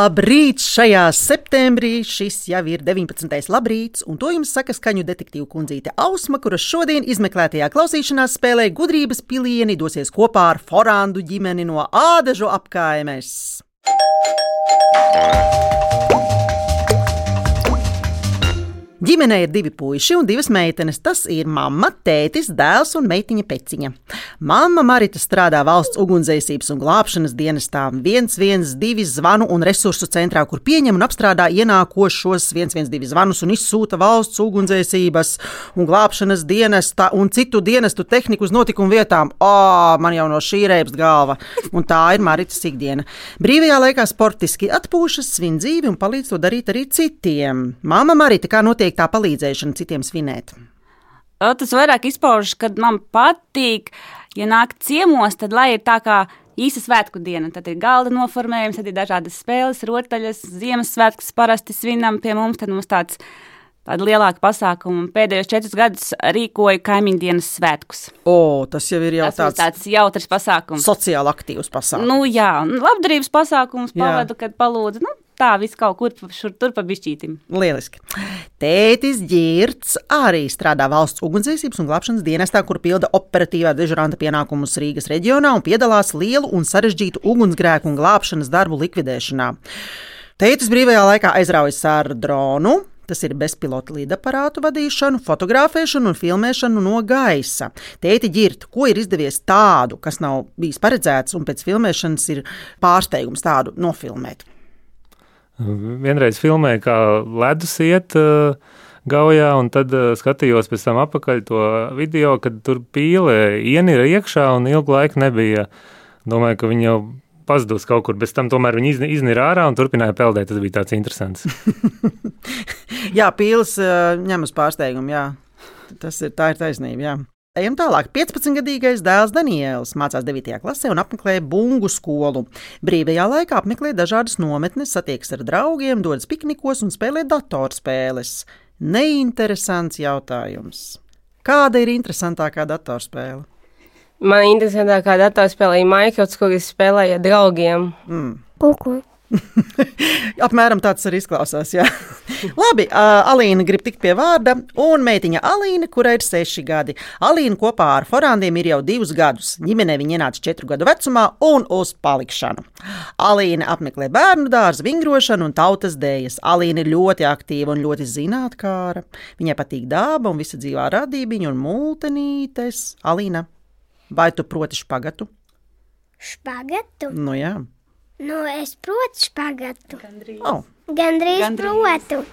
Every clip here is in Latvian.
Labrīt! Šajā septembrī šis jau ir 19. labrīts, un to jums saka skaņu detektīva kundzīte Ausma, kuras šodien izmeklētajā klausīšanās spēlē gudrības pilieni dosies kopā ar Forandu ģimeni no Ādažu apkaimes. Ģimenē ir divi puiši un divas meitenes. Tas ir mamma, tētis, dēls un meitiņa peciņa. Mamma Marita strādā valsts ugunsdzēsības un glābšanas dienestā 112 zvanu un resursu centrā, kur pieņem un apstrādā ienākošos 112 zvanus un izsūta valsts ugunsdzēsības un glābšanas dienesta un citu dienestu tehniku uz notikumu vietām. O, man jau no šī reibst galva. Un tā ir Maritas ikdiena. Brīvajā laikā sportiski atpūšas, svin dzīvi un palīdz to darīt arī citiem. Māma Marita, kā notiek tā palīdzēšana citiem svinēt? Tas vairāk izpaužas, kad man patīk, ja nāk ciemos, tad lai ir tā kā īsa svētku diena. Tad ir galda noformējums, tad ir dažādas spēles, rotaļas, Ziemassvētkus parasti svinam pie mums. Tad mums tāds tāda lielāka pasākuma. Pēdējos četrus gadus rīkoju kaimiņu dienas svētkus. O, tas jau ir jau Tas tāds, tāds jautrs pasākums. sociāli aktīvs pasākums. Nu, jā, labdarības pasākums Jā. pavadu, kad palūdzu. Nu, tā viss kaut kur šur tur pa bišķītim. Lieliski. Tētis Girts arī strādā valsts ugunsdzēsības un glābšanas dienestā, kur pilda operatīvā dežuranta pienākumus Rīgas reģionā un piedalās lielu un sarežģītu ugunsgrēku un glābšanas darbu likvidēšanā. Tētis brīvajā laikā aizraujas ar dronu. Tas ir bezpilota lidaparātu vadīšanu, fotografēšanu un filmēšanu no gaisa. Tēti ģirt, ko ir izdevies tādu, kas nav bijis paredzēts, un pēc filmēšanas ir pārsteigums tādu nofilmēt. Vienreiz filmēju, kā ledus iet uh, gaujā, un tad uh, skatījos pēc tam apakaļ to video, kad tur pīlē ienira iekšā un ilgu laiku nebija. Domāju, ka viņi jau pazudus kaut kur, bez tam tomēr viņi izni- iznira ārā un turpināja peldēt. Tas bija tāds interesants. Jā, pils uh, ņem uz pārsteigumu. Jā. Tas ir, tā ir taisnība. Jā. Ejam tālāk. 15-gadīgais dēls Daniels mācās 9. klasē un apmeklē bungu skolu. Brīvajā laikā apmeklē dažādas nometnes, satiekas ar draugiem, dodas piknikos un spēlē datorspēles. Neinteresants jautājums. Kāda ir interesantākā datorspēle? Man interesantākā datorspēlē ir Minecraft, kuras spēlēja ar draugiem. Mm. Kuku. Apmēram tāds arī izklausās. Labi, uh, Alīna grib tikt pie vārda, un meitiņa Alīna, kurai ir seši gadi. Alīna kopā ar Forandiem ir jau divus gadus. Ģimenē viņa ienāca četru gadu vecumā un uz palikšanu. Alīna apmeklē bērnu dārzu, vingrošanu un tautas dēļas. Alīna ir ļoti aktīva un ļoti zinātnāra. Viņai patīk daba un visa dzīvā radība un multenītes. Alīna, vai tu proti špagatu? Špagatu? Nu jā. Nu, es protu špagatu. Oh. Gandrīz, Gandrīz. protu.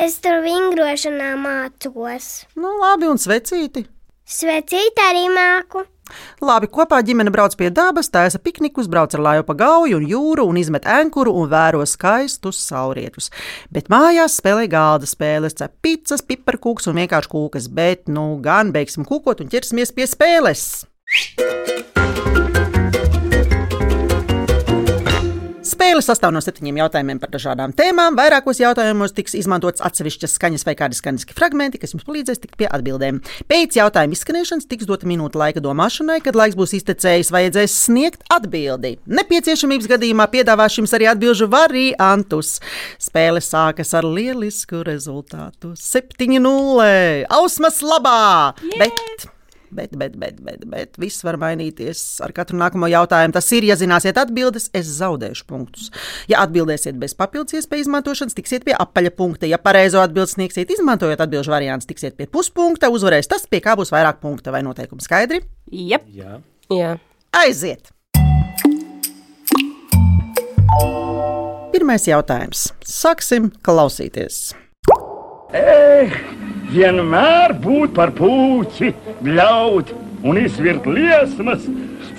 Es tur vingrošanā mācos. Nu, labi, un svecīti. Svecīt arī māku. Labi, kopā ģimene brauc pie dabas, taisa piknikus, brauc ar laivu pa gauju un jūru un izmet ankuru un vēro skaistus saulrietus. Bet mājās spēlē galda spēles, cep pizzas, piparkūks un vienkārši kūkas, bet nu gan beigsim kūkot un ķersimies pie spēles. Spēle sastāv no septiņiem jautājumiem par dažādām tēmām. Vairākos jautājumos tiks izmantots atsevišķas skaņas vai kādi skaņas fragmenti, kas jums palīdzēs tikt pie atbildēm. Pēc jautājuma izskanēšanas tiks dota minūte laika domāšanai, kad laiks būs iztecējis, vajadzēs sniegt atbildi. Nepieciešamības gadījumā piedāvāšu jums arī atbildžu variantus. Spēle sākas ar lielisku rezultātu - 7-0. Ausmas labā! Bet Bet, bet, bet, bet, bet viss var mainīties ar katru nākamo jautājumu. Tas ir, ja zināsiet atbildes, es zaudēšu punktus. Ja atbildēsiet bez papildus iespēju izmantošanas, tiksiet pie apaļa punkta. Ja pareizo atbildi sniegsiet, izmantojot atbildžu variantus, tiksiet pie puspunkta. Uzvarēs tas, pie kā būs vairāk punkta vai noteikumi skaidri. Jep. Jā. Jā. Aiziet! Pirmais jautājums. Sāksim klausīties. Eh, vienmēr būt par puķi, bļaut un izvirt liesmas,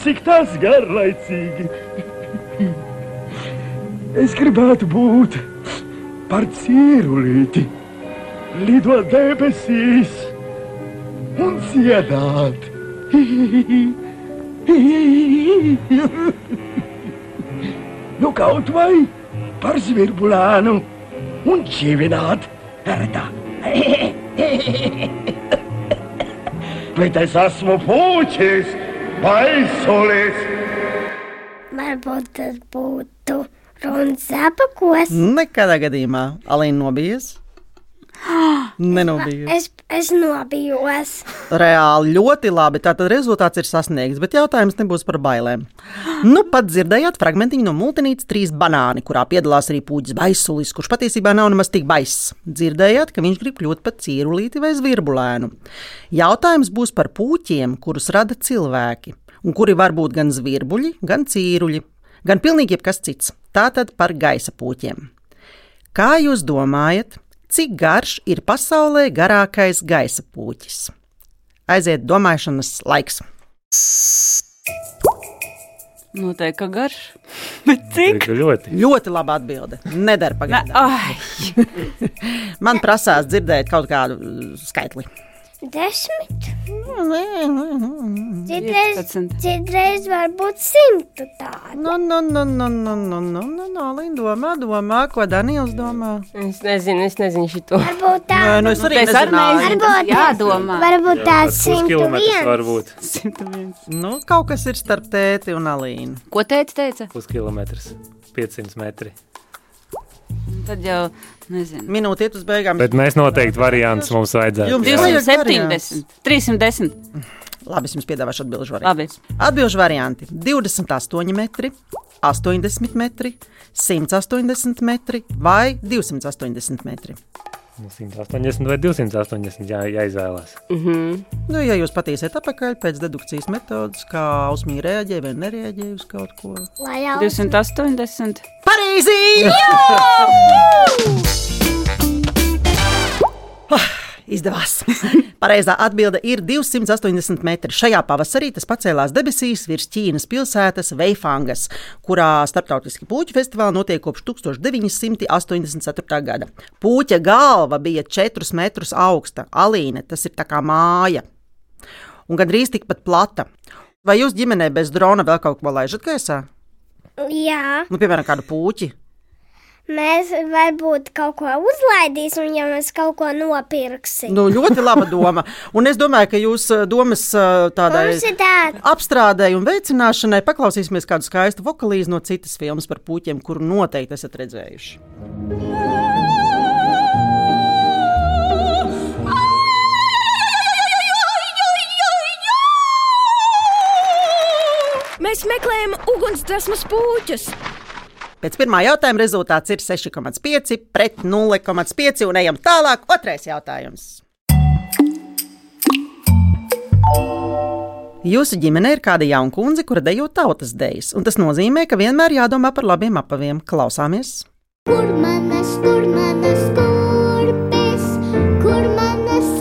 cik tas garlaicīgi. Es gribētu būt par cīrulīti, lidot debesīs un dziedāt. Nu kaut vai par zvirbulānu un čivināt. Tā. Bet es esmu puķis, baisulis. Varbūt tas būtu Un zapakos. Nekādā gadījumā. Alīna nobijies? Nenobijos. Es, es nobijos. Reāli ļoti labi. Tātad rezultāts ir sasniegts, bet jautājums nebūs par bailēm. Nu, pat dzirdējāt fragmentiņu no multinītes trīs banāni, kurā piedalās arī pūģis baisulis, kurš patiesībā nav nemaz tik baiss. Dzirdējāt, ka viņš grib kļūt par cīrulīti vai zvirbulēnu. Jautājums būs par pūķiem, kurus rada cilvēki, un kuri var būt gan zvirbuļi, gan cīruļi, gan pilnīgi jebkas cits. Tātad par gaisa pūķiem. Kā jūs domājat, cik garš ir pasaulē garākais gaisa pūķis? Aiziet domāšanas laiks. Noteikti, ka garš. Bet cik? Ļoti. Ļoti laba atbilde. Nedara Ne, pagaidām. ai, Man prasās dzirdēt kaut kādu skaitli. Desmit. Citreiz, 15. citreiz var būt simtu tādu. Nu, nu, nu, nu, nu, nu, nu, nu, nu, Līna domā, domā, ko Daniels domā. Es nezinu, es nezinu šito. Varbūt tā. Nē, nu es arī nezinu. Tas jādomā. Varbūt tā simtu viens. var būt. 101. Nu, kaut kas ir starp tēti un Alīnu. Ko teica? teica? Puskilometrs. 500 metri. Tad jau nezinu. Minūte iet uz beigām. Bet mēs noteikti variants mums vajadzētu. Jums jā. vajag 270, 310. Labi, es jums piedāvāšu atbildžu variantu. Labi. Atbilžu varianti - 28 metri, 80 metri, 180 metri vai 280 metri. Nu, 180 vai 280 jā, jāizvēlās. Nu, ja jūs patīsiet atpakaļ pēc dedukcijas metodas, kā Ausmija reaģē vai nereaģē uz kaut ko. Lai jau 280. Pareizi! Ah, Izdevās. Pareizā atbilde ir 280 metri. Šajā pavasarī tas pacēlās debesīs virs Ķīnas pilsētas Veifangas, kurā starptautiski puķu festivāli notiek kopš 1984. gada. Puķa galva bija 4 metrus augsta, alīne, tas ir tā kā māja, un gandrīz tikpat plata. Vai jūs ģimenē bez drona vēl kaut ko laižat gaisā? Jā, Nu, piemēram, kādu puķi. Mēs varbūt kaut ko uzlaidīsim, ja mēs kaut ko nopirksim. Nu, ļoti laba doma. Un es domāju, ka jūs eh, domas eh, tādai apstrādēji un veicināšanai paklausīsimies kādu skaistu vokalīzi no citas filmas par puķiem, kuru noteikti esat redzējuši. Mēs meklējam ugunsdzesmas puķus. Pēc pirmā jautājuma rezultāts ir 6,5 pret 0,5 un ejam tālāk. Otrais jautājums. Jūsu ģimenē ir kāda jauna kundze, kura dejo tautas dejas, un tas nozīmē, ka vienmēr jādomā par labiem apaviem. Klausāmies! Kur manas, kur manas kurpes, kur manas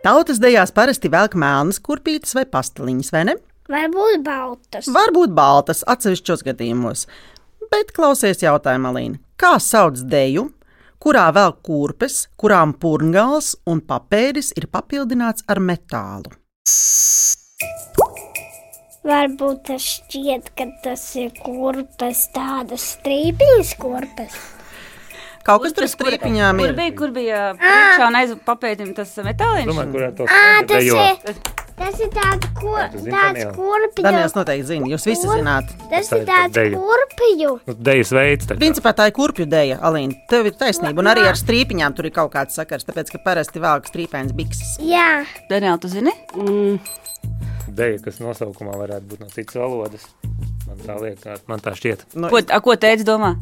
Tautas dejās parasti velk melnas kurpītes vai pasteliņas, vai ne? Varbūt baltas. Varbūt baltas atsevišķos gadījumos. Bet klausies jautājumu, Alīna. Kā sauc deju, kurā vēl kurpes, kurām purngals un papēdis ir papildināts ar metālu? Varbūt tas šķiet, ka tas ir kurpes, tādas strīpiņas kurpes. Kaut kas tur strīpiņām Kur ir. bija, kur bija priekšā un aiz papēdim tas metāliņš? Domāju, kurā to Ā, tas ir, tāds, ko, tāds kurpju. Daniels noteikti zina, jūs visi zināt. Tas Tā ir tāds deja. kurpju. Nu, Dejas veids. tā kā. Principā tā ir kurpju dēļa, Alīna. Tev ir taisnība, un arī ar strīpiņām tur ir kaut kāds sakars, tāpēc, ka parasti velk strīpēns bikses. Jā, Daniel, tu zini? Deja, kas nosaukumā varētu būt no citas valodas. Man tā liekas, man tā šķiet. Nu, Ko, a, ko teici domā?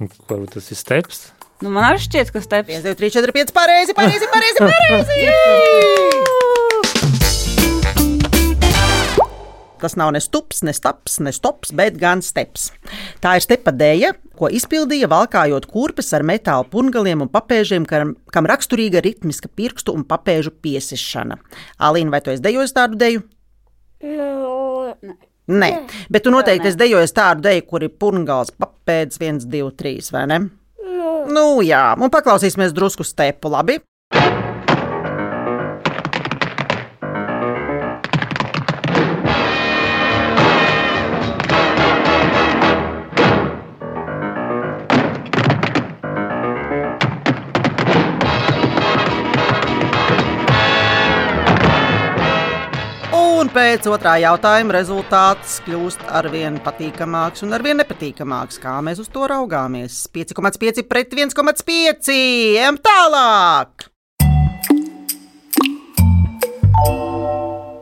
Varbūt tas ir steps. Nu, man arī šķiet, ka steps. 1, 2, 3, 4, 5, pareizi, pareizi, pareizi. pareizi! Tas nav ne stups, ne staps, ne stops, bet gan steps. Tā ir stepa dēļa, ko izpildīja valkājot kurpes ar metāla pungaliem un papēžiem, kam, kam raksturīga ritmiska pirkstu un papēžu piesišana. Alīna, vai tu esi dejojis tādu deju? nu, Nē, bet tu noteikti esi dejojis tādu deju, kur ir pungals, papēdis 1, 2, 3, vai ne? Nu, jā, un paklausīsimies drusku stepu, labi? Pēc otrā jautājuma rezultāts kļūst ar vien patīkamāks un ar vien nepatīkamāks. Kā mēs uz to raugāmies? 5,5 pret 1,5. Ejam tālāk!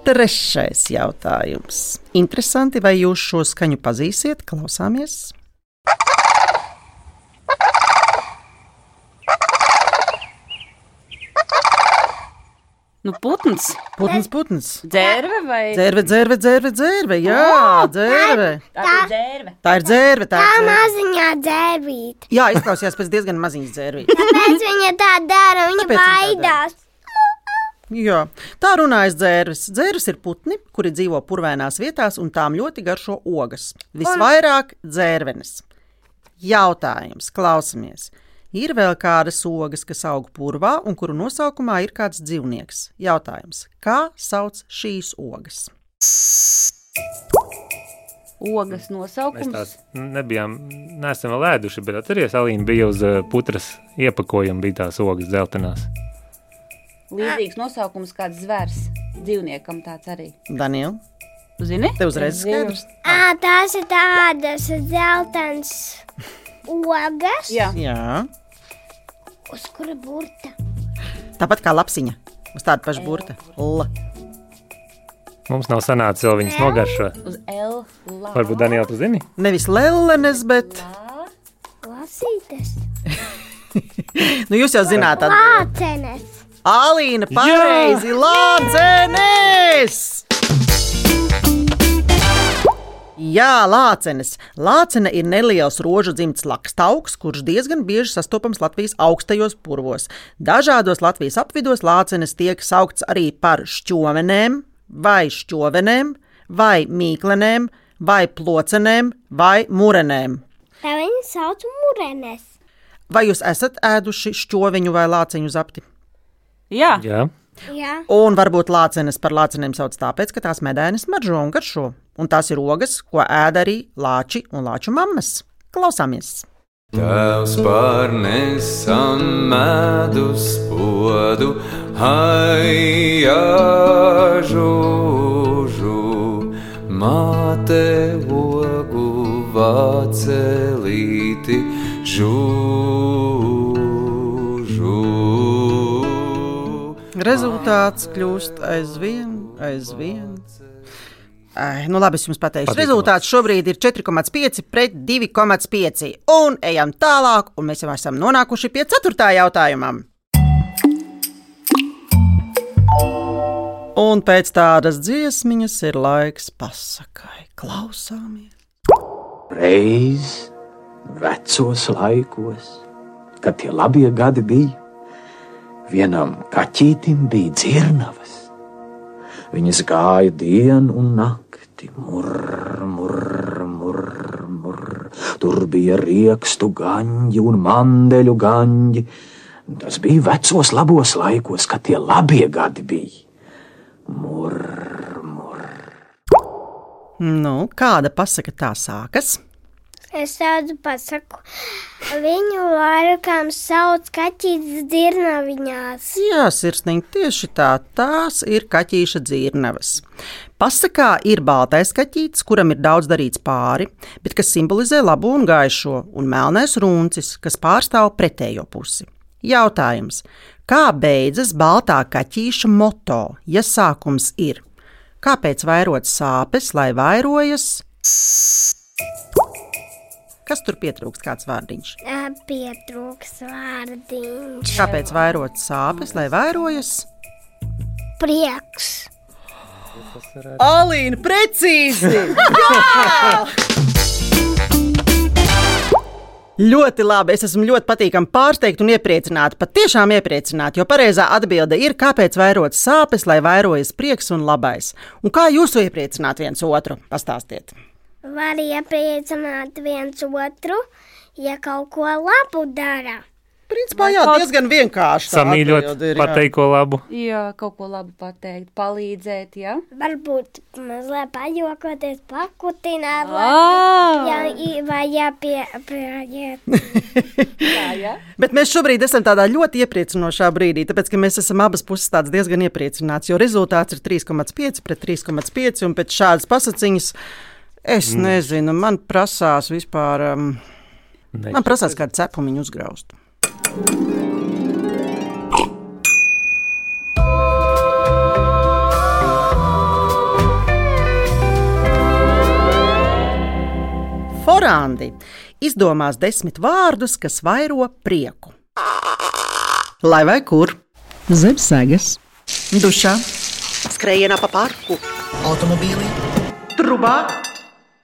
Trešais jautājums. Interesanti, vai jūs šo skaņu pazīsiet? Klausāmies! Nu, putns, Putns, putns. dzērve vai Dzērve, dzērve, dzērve, dzērve. Jā, dzērve. tā ir dzērve? Tā ir dzērve. Tā Tā ir maziņā dzērvīt. Jā, izklausījās pēc diezgan maziņas dzērvīs. Kāpēc viņa tā dara? Viņa Kāpēc viņa tā baidās. Jā, tā runājas dzērves. Dzērves ir putni, kuri dzīvo purvainās vietās un tām ļoti garšo ogas. Visvairāk dzērvenes. Jautājums, klausamies. Ir vēl kādas ogas, kas aug purvā un kuru nosaukumā ir kāds dzīvnieks. Jautājums, kā sauc šīs ogas? Ogas Mēs nosaukums. tās nebijām, neesam vēl ēduši, bet atceries, Alīna bija uz eh, putras iepakojuma, bija tās ogas dzeltenās. Līdzīgs nosaukums kāds zvērs. Dzīvniekam tāds arī. Daniela, Tu zini? tev uzreiz skaidrs? Ā, tās ir tādas dzeltenas ogas, Jā. Jā, uz kura burta. tāpat kā lapsiņa. Uz tāda paša burta. L. Mums nav sanācis vēl viņas nogaršot. Uz L. lā. Varbūt Daniela, tu zini? Nevis lelenes, bet. Lasītas. Nu, jūs jau zināt, atbildēt. Lācenes. Alīna, pareizi, lācenes! Jā, lācenes. Lācene ir neliels rožu dzimts lakstaugs, kurš diezgan bieži sastopams Latvijas augstajos purvos. Dažādos Latvijas apvidos lācenes tiek saukts arī par šķovenēm, vai šķovenēm, vai mīklenēm, vai plocenēm, vai murenēm. Tā viņa sauc murenes. Vai jūs esat ēduši šķoviņu vai lāceņu zapti? Jā. Jā. Jā. Un varbūt lācenes par lācenēm sauc tāpēc, ka tās medēnis maržo un garšo. Un tās ir ogas, ko ēd arī lāči un lāču mammas. Klausāmies! Tēvs pārnesam medus podu, haijā žūžu, māte ogu vācelīti žūžu. Rezultāts kļūst aizvien, aizvien. Ai, nu labi, es jums pateikšu. Patīkamāks. Rezultāts šobrīd ir 4,5 pret 2,5. Un ejam tālāk, un mēs jau esam nonākuši pie 4. jautājuma. Un pēc tādas dziesmiņas ir laiks pasakai. Klausāmies! Reiz vecos laikos, kad tie labie gadi bija, vienam kaķītim bija dzirnavas. Viņas gāja dienu un nakti, murr, murr, murr, murr. Tur bija riekstu gaņģi un mandeļu gaņģi. Tas bija vecos labos laikos, kad tie labie gadi bija. Murr, murr. Nu, kāda pasaka tā sākas? Es tādu pasaku. Viņu laikam sauc kaķītis dirnaviņās. Jā, sirsnīgi tieši tā. Tās ir kaķīša dzirnavas. Pasakā ir baltais kaķītis, kuram ir daudz darīts pāri, bet kas simbolizē labo un gaišo, un melnais runcis, kas pārstāv pretējo pusi. Jautājums: kā beidzas baltā kaķīša moto, ja sākums ir? Kāpēc vairot sāpes, lai vairojas? Kas tur pietrūkst, kāds vārdiņš? Ā, Pietrūks vārdiņš. Kāpēc vairot sāpes, lai vairojas? Prieks. Alīna, precīzi! Ļoti labi. Es esmu ļoti patīkami pārsteigta un iepriecināta. Patiešām iepriecināta, jo pareizā atbilde ir, kāpēc vairot sāpes, lai vairojas prieks un labais. Un kā jūs iepriecināt viens otru? Pastāstiet! Var iepriecināt viens otru, ja kaut ko labu dara. Principā jā, kaut- diezgan vienkārši. Samīļot, jā. pateikt ko labu. Jā, kaut ko labu pateikt, palīdzēt. Jā, Varbūt mazliet pajokoties, pakutināt, Ah! vai, jā, vai jāpieprājiet. jā, jā. Bet mēs šobrīd esam tādā ļoti iepriecinošā brīdī, tāpēc ka mēs esam abas puses tādas diezgan iepriecināts, jo rezultāts ir 3,5 pret 3,5 un pēc šādas pasaciņas. Es mm. nezinu, man prasās vispār. Um, man prasās kādu cepumiņu uzgraust. Forandi izdomās desmit vārdus, kas vairo prieku. Lai vai kur? Zem sēgas, dušā, skrējienā pa parku, automobīlī, trubā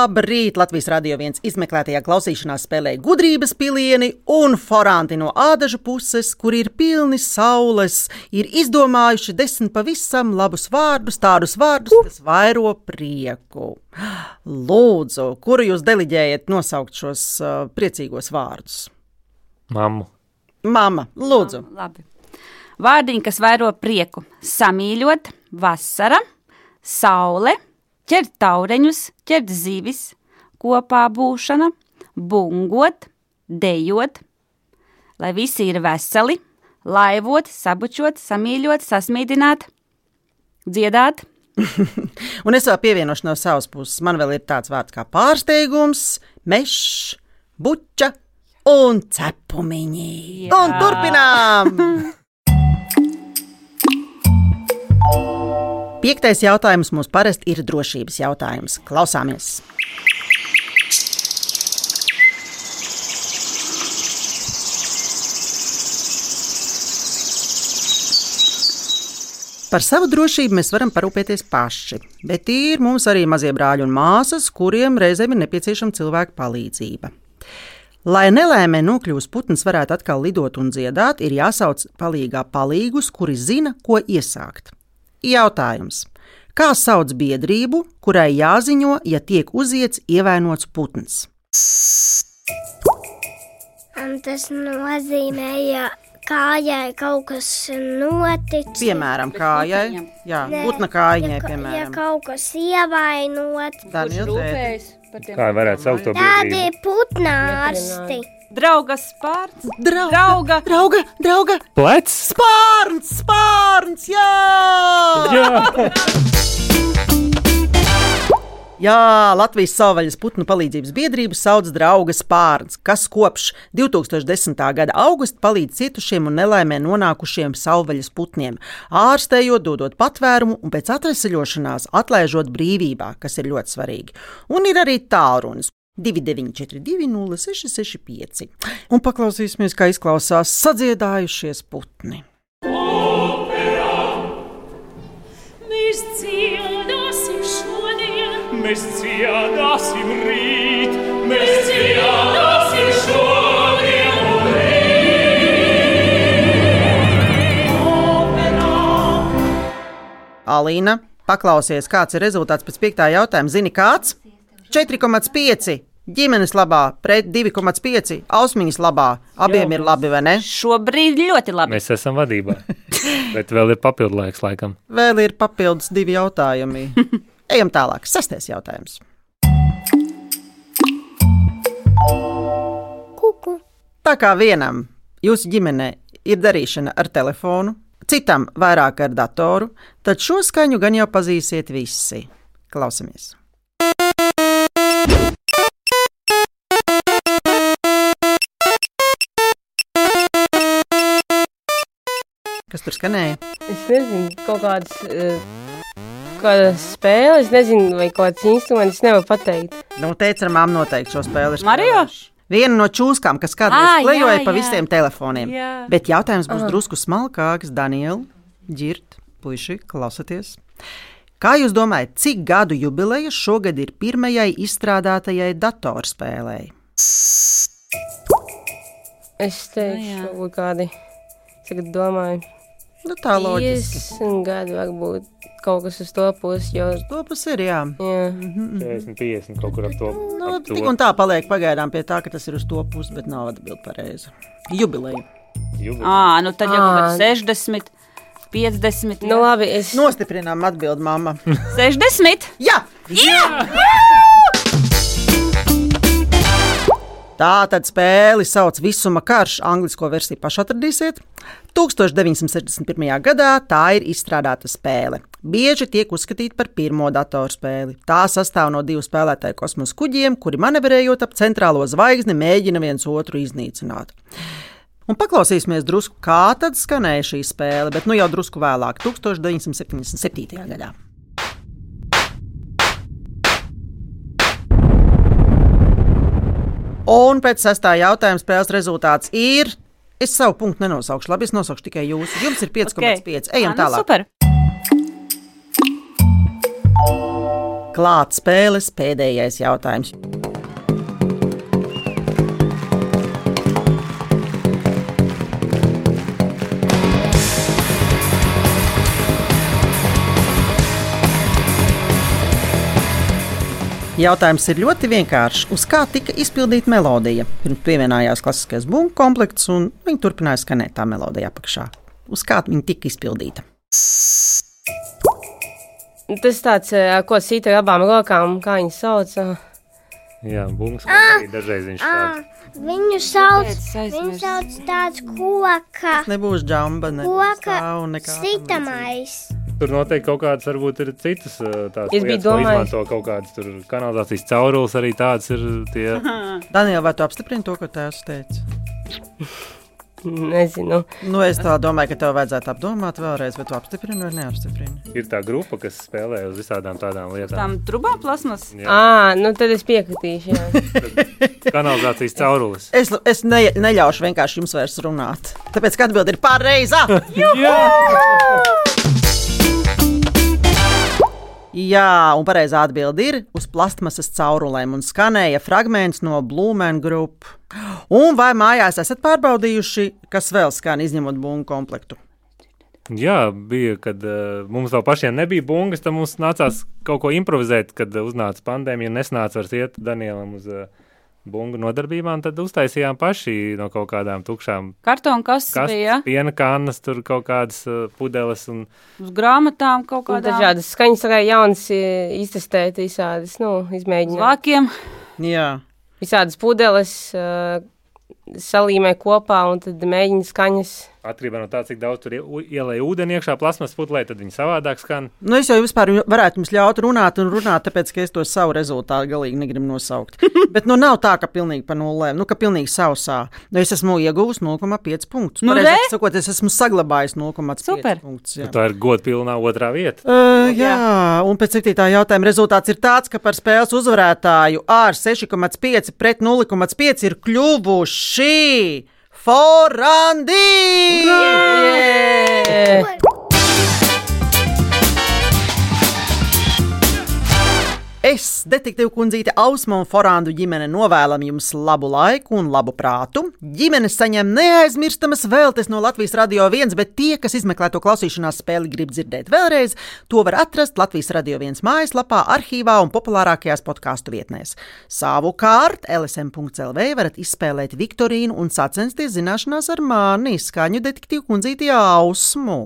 Labrīt! Latvijas radio viens izmeklētajā klausīšanās spēlē gudrības pilieni un foranti no ādažu puses, kur ir pilni saules, ir izdomājuši desmit pavisam labus vārdus, tādus vārdus, kas vairo prieku. Lūdzu, kuru jūs deliģējat nosaukt šos uh, priecīgos vārdus? Mammu. Mama, lūdzu! Labi. Vārdiņi, kas vairo prieku, samīļot, vasara, saule, ķert taureņus, ķert zivis, kopā būšana, bungot, dejot, lai visi ir veseli, laivot, sabučot, samīļot, sasmīdināt, dziedāt. Un es vēl pievienošu no savas puses. Man vēl ir tāds vārds kā pārsteigums, mežs, buča un cepumiņi. Jā. Un turpinām! Piektais jautājums mums parasti ir drošības jautājums. Klausāmies! Par savu drošību mēs varam parūpēties paši, bet ir mums arī mazie brāļi un māsas, kuriem reizēm ir nepieciešama cilvēka palīdzība. Lai nelēmē nokļūst putns varētu atkal lidot un dziedāt, ir jāsauc palīgā palīgus, kuri zina, ko iesākt. Jautājums. Kā sauc biedrību, kurai jāziņo, ja tiek uziets ievainots putns? Un tas nozīmē, ja kājai kaut kas noticis. Piemēram, kājai. Jā, putna kājai, ja, ka- Ja piemēram. kaut kas ievainots, Daniel, tēti. par tiem Kā varētu saukt to tādi biedrību? ir putnārsti. Draugas pārts, Drauga, drauga. drauga, drauga! Plec! Spārns, spārns, jā! Jā! Jā, Latvijas savvaļas putnu palīdzības biedrību sauc Draugas Pārns, kas kopš 2010. gada augusta palīdz cietušiem un nelaimē nonākušiem savvaļas putniem, ārstējot, dodot patvērumu un pēc atvesaļošanās atlaižot brīvībā, kas ir ļoti svarīgi. Un ir arī tālrunis. 2942, 0665. Un paklausīsimies, kā izklausās sadziedājušies putni. Mēs dziedāsim šodien, Mēs dziedāsim rīt, mēs dziedāsim šodien un Alīna, paklausies, kāds ir rezultāts pēc piektā jautājuma. Zini, kāds? 4,5 ģimenes labā pret 2,5 ausmiņas labā. Abiem ir labi, vai ne? Šobrīd ļoti labi. Mēs esam vadībā. Bet vēl ir papildu laiks, laikam. Vēl ir papildus divi jautājumi. Ejam tālāk. Sastais jautājums. Kuku. Tā kā vienam jūsu ģimenē ir darīšana ar telefonu, citam vairāk ar datoru, tad šo skaņu gan jau pazīsiet visi. Klausamies! Kas tur skanēja? Es nezinu, kaut kādas, uh, kādas spēles, es nezinu, vai kaut kāds instruments, es nevaru pateikt. Nu, teica, ar māmu noteikti šo spēli Mario? Viena no čūskām, kas kādreiz klejoja jā, pa visiem telefoniem. Jā. Bet jautājums būs Aha. drusku smalkāks. Daniela, ģirt, puiši, klausieties. Kā jūs domājat, cik gadu jubileja šogad ir pirmajai izstrādātajai datorspēlei? Es teikšu, kaut kādi, tagad domāju, Nu, tā loģiski. 50 gadi varbūt kaut kas uz to pusi, jo... To pusi ir, jā. Jā. 40, 50 kaut kur ap to. Nu, ap to. tik un tā paliek pagaidām pie tā, ka tas ir uz to pusi, bet nav atbildi pareizi. Jubileja. Ā, nu tad jau kaut kādi 60, 50. Nu, labi, es. Nostiprinām atbildi, mamma. 60! Jā! Jā! Tā tad spēli sauc Visuma karš, angļuisko versiju paši atradīsiet. 1961. gadā tā ir izstrādāta spēle. Bieži tiek uzskatīta par pirmo datorspēli. Tā sastāv no divu spēlētāju kosmosa kuģiem, kuri manevrējot ap centrālo zvaigzni, mēģina viens otru iznīcināt. Un paklausīsimies drusku, kā tad skanēja šī spēle, bet nu jau drusku vēlāk, 1977. gadā. Un pēc sestā jautājuma spēles rezultāts ir. Es savu punktu nenosaukšu, labi, es nosaukšu tikai jūsu. Jums ir 5,5. Okay. Ejam Ā, nu tālāk. Super! Klāt spēles pēdējais jautājums. Jautājums ir ļoti vienkāršs. Uz kā tika izpildīta melodija? Pirms pievienojās klasiskais bungu komplekts, un viņi turpināja skanēt tā melodija apakšā. Uz kā viņa tika izpildīta? Tas tāds, ā, ko sīta ar abām rokām, kā viņi sauc. ā. Jā, bungas arī dažreiz viņš tāds. Viņu sauc, viņu sauc tāds koka, Nebūs džamba, nebūs koka nekā tam sitamais. Tur noteikti kaut kādas, varbūt ir citas uh, tādas lietas, ko izmanto kaut kādas tur kanalizācijas caurules, arī tāds ir tie. Daniela, vai tu apstiprini to, ko tēvs teica? Nezinu. Nu, es tā domāju, ka tev vajadzētu apdomāt vēlreiz, vai tu apstiprini vai neapstiprini. Ir tā grupa, kas spēlē uz visādām tādām lietām. Tām trubām plasmas. Jā. Ā, nu tad es piekritīšu. Kanalizācijas caurules. Es, es ne, neļaušu vienkārši jums vairs runāt. Tāpēc, ka atbildi ir pareizā. Jā, un pareizā atbilde ir uz plastmasas caurulēm un skanēja fragments no Blūmēna grupas. Un vai mājās esat pārbaudījuši, kas vēl skan izņemot bungu komplektu? Jā, bija, kad uh, mums vēl pašiem nebija bungas, tad mums nācās kaut ko improvizēt, kad uznāca pandēmija un nesnāca vairs iet Danielam uz uh, bungu nodarbībām. Tad uztaisījām paši no kaut kādām tukšām Kartona kastes bija. piena kannas, tur kaut kādas uh, pudeles. Un, Uz grāmatām kaut Un kādām. Dažādas skaņas varēja jaunas iztestēt, visādas, nu, izmēģināt. Vākiem. Jā, Visādas pudeles uh, salīmē kopā un tad mēģina skaņas. Atkarībā no tā, cik daudz tur ie- ielēja ūdeni iekšā plasmas pudelē, tad viņi savādāk skan. nu es jau vispār varētu jums ļaut runāt un runāt, tāpēc, ka es to savu rezultātu galīgi negribu nosaukt. Bet nu nav tā, ka pilnīgi pa nulēm, nu ka pilnīgi sausā. Nu, es esmu ieguvis 0,5 punktus. Nu, Pareizāk re? sakot, es esmu saglabājis 0,5 Super. punktus. Nu, tā ir godpilnā otrā vieta. Uh, jā, un pēc septītā jautājuma rezultāts ir tāds, ka par spēles uzvarētāju ar 6,5 pret 0,5 ir kļuvuši Forandi! Yeah! Es, detektīva kundzīte Ausma un Forandu ģimene, novēlam jums labu laiku un labu prātu. Ģimene saņem neaizmirstamas vēltes no Latvijas Radio 1, bet tie, kas izmeklē to klausīšanās spēli, grib dzirdēt vēlreiz, to var atrast Latvijas Radio 1 mājaslapā, arhīvā un populārākajās podkāstu vietnēs. Savukārt, LSM.CLV varat izspēlēt Viktorīnu un sacensties zināšanās ar mani, skaņu detektīvu kundzīti Ausmu.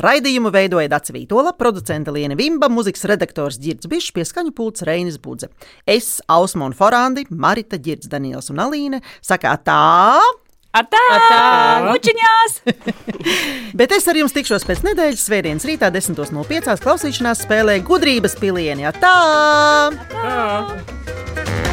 Raidījumu veidoja Dārsa Vītola, producente Liena Vimba, mūzikas redaktors Girds Bišs, pieskaņu pults Reinis Budze. Es, Ausma un Forandi, Marita Girds, Daniels un Alīne, sakā tā, Atā! Atā! Bučiņās! bet es ar jums tikšos pēc nedēļas svētdienas rītā 10.05. klausīšanās spēlē gudrības pilieni. Tā! Tā!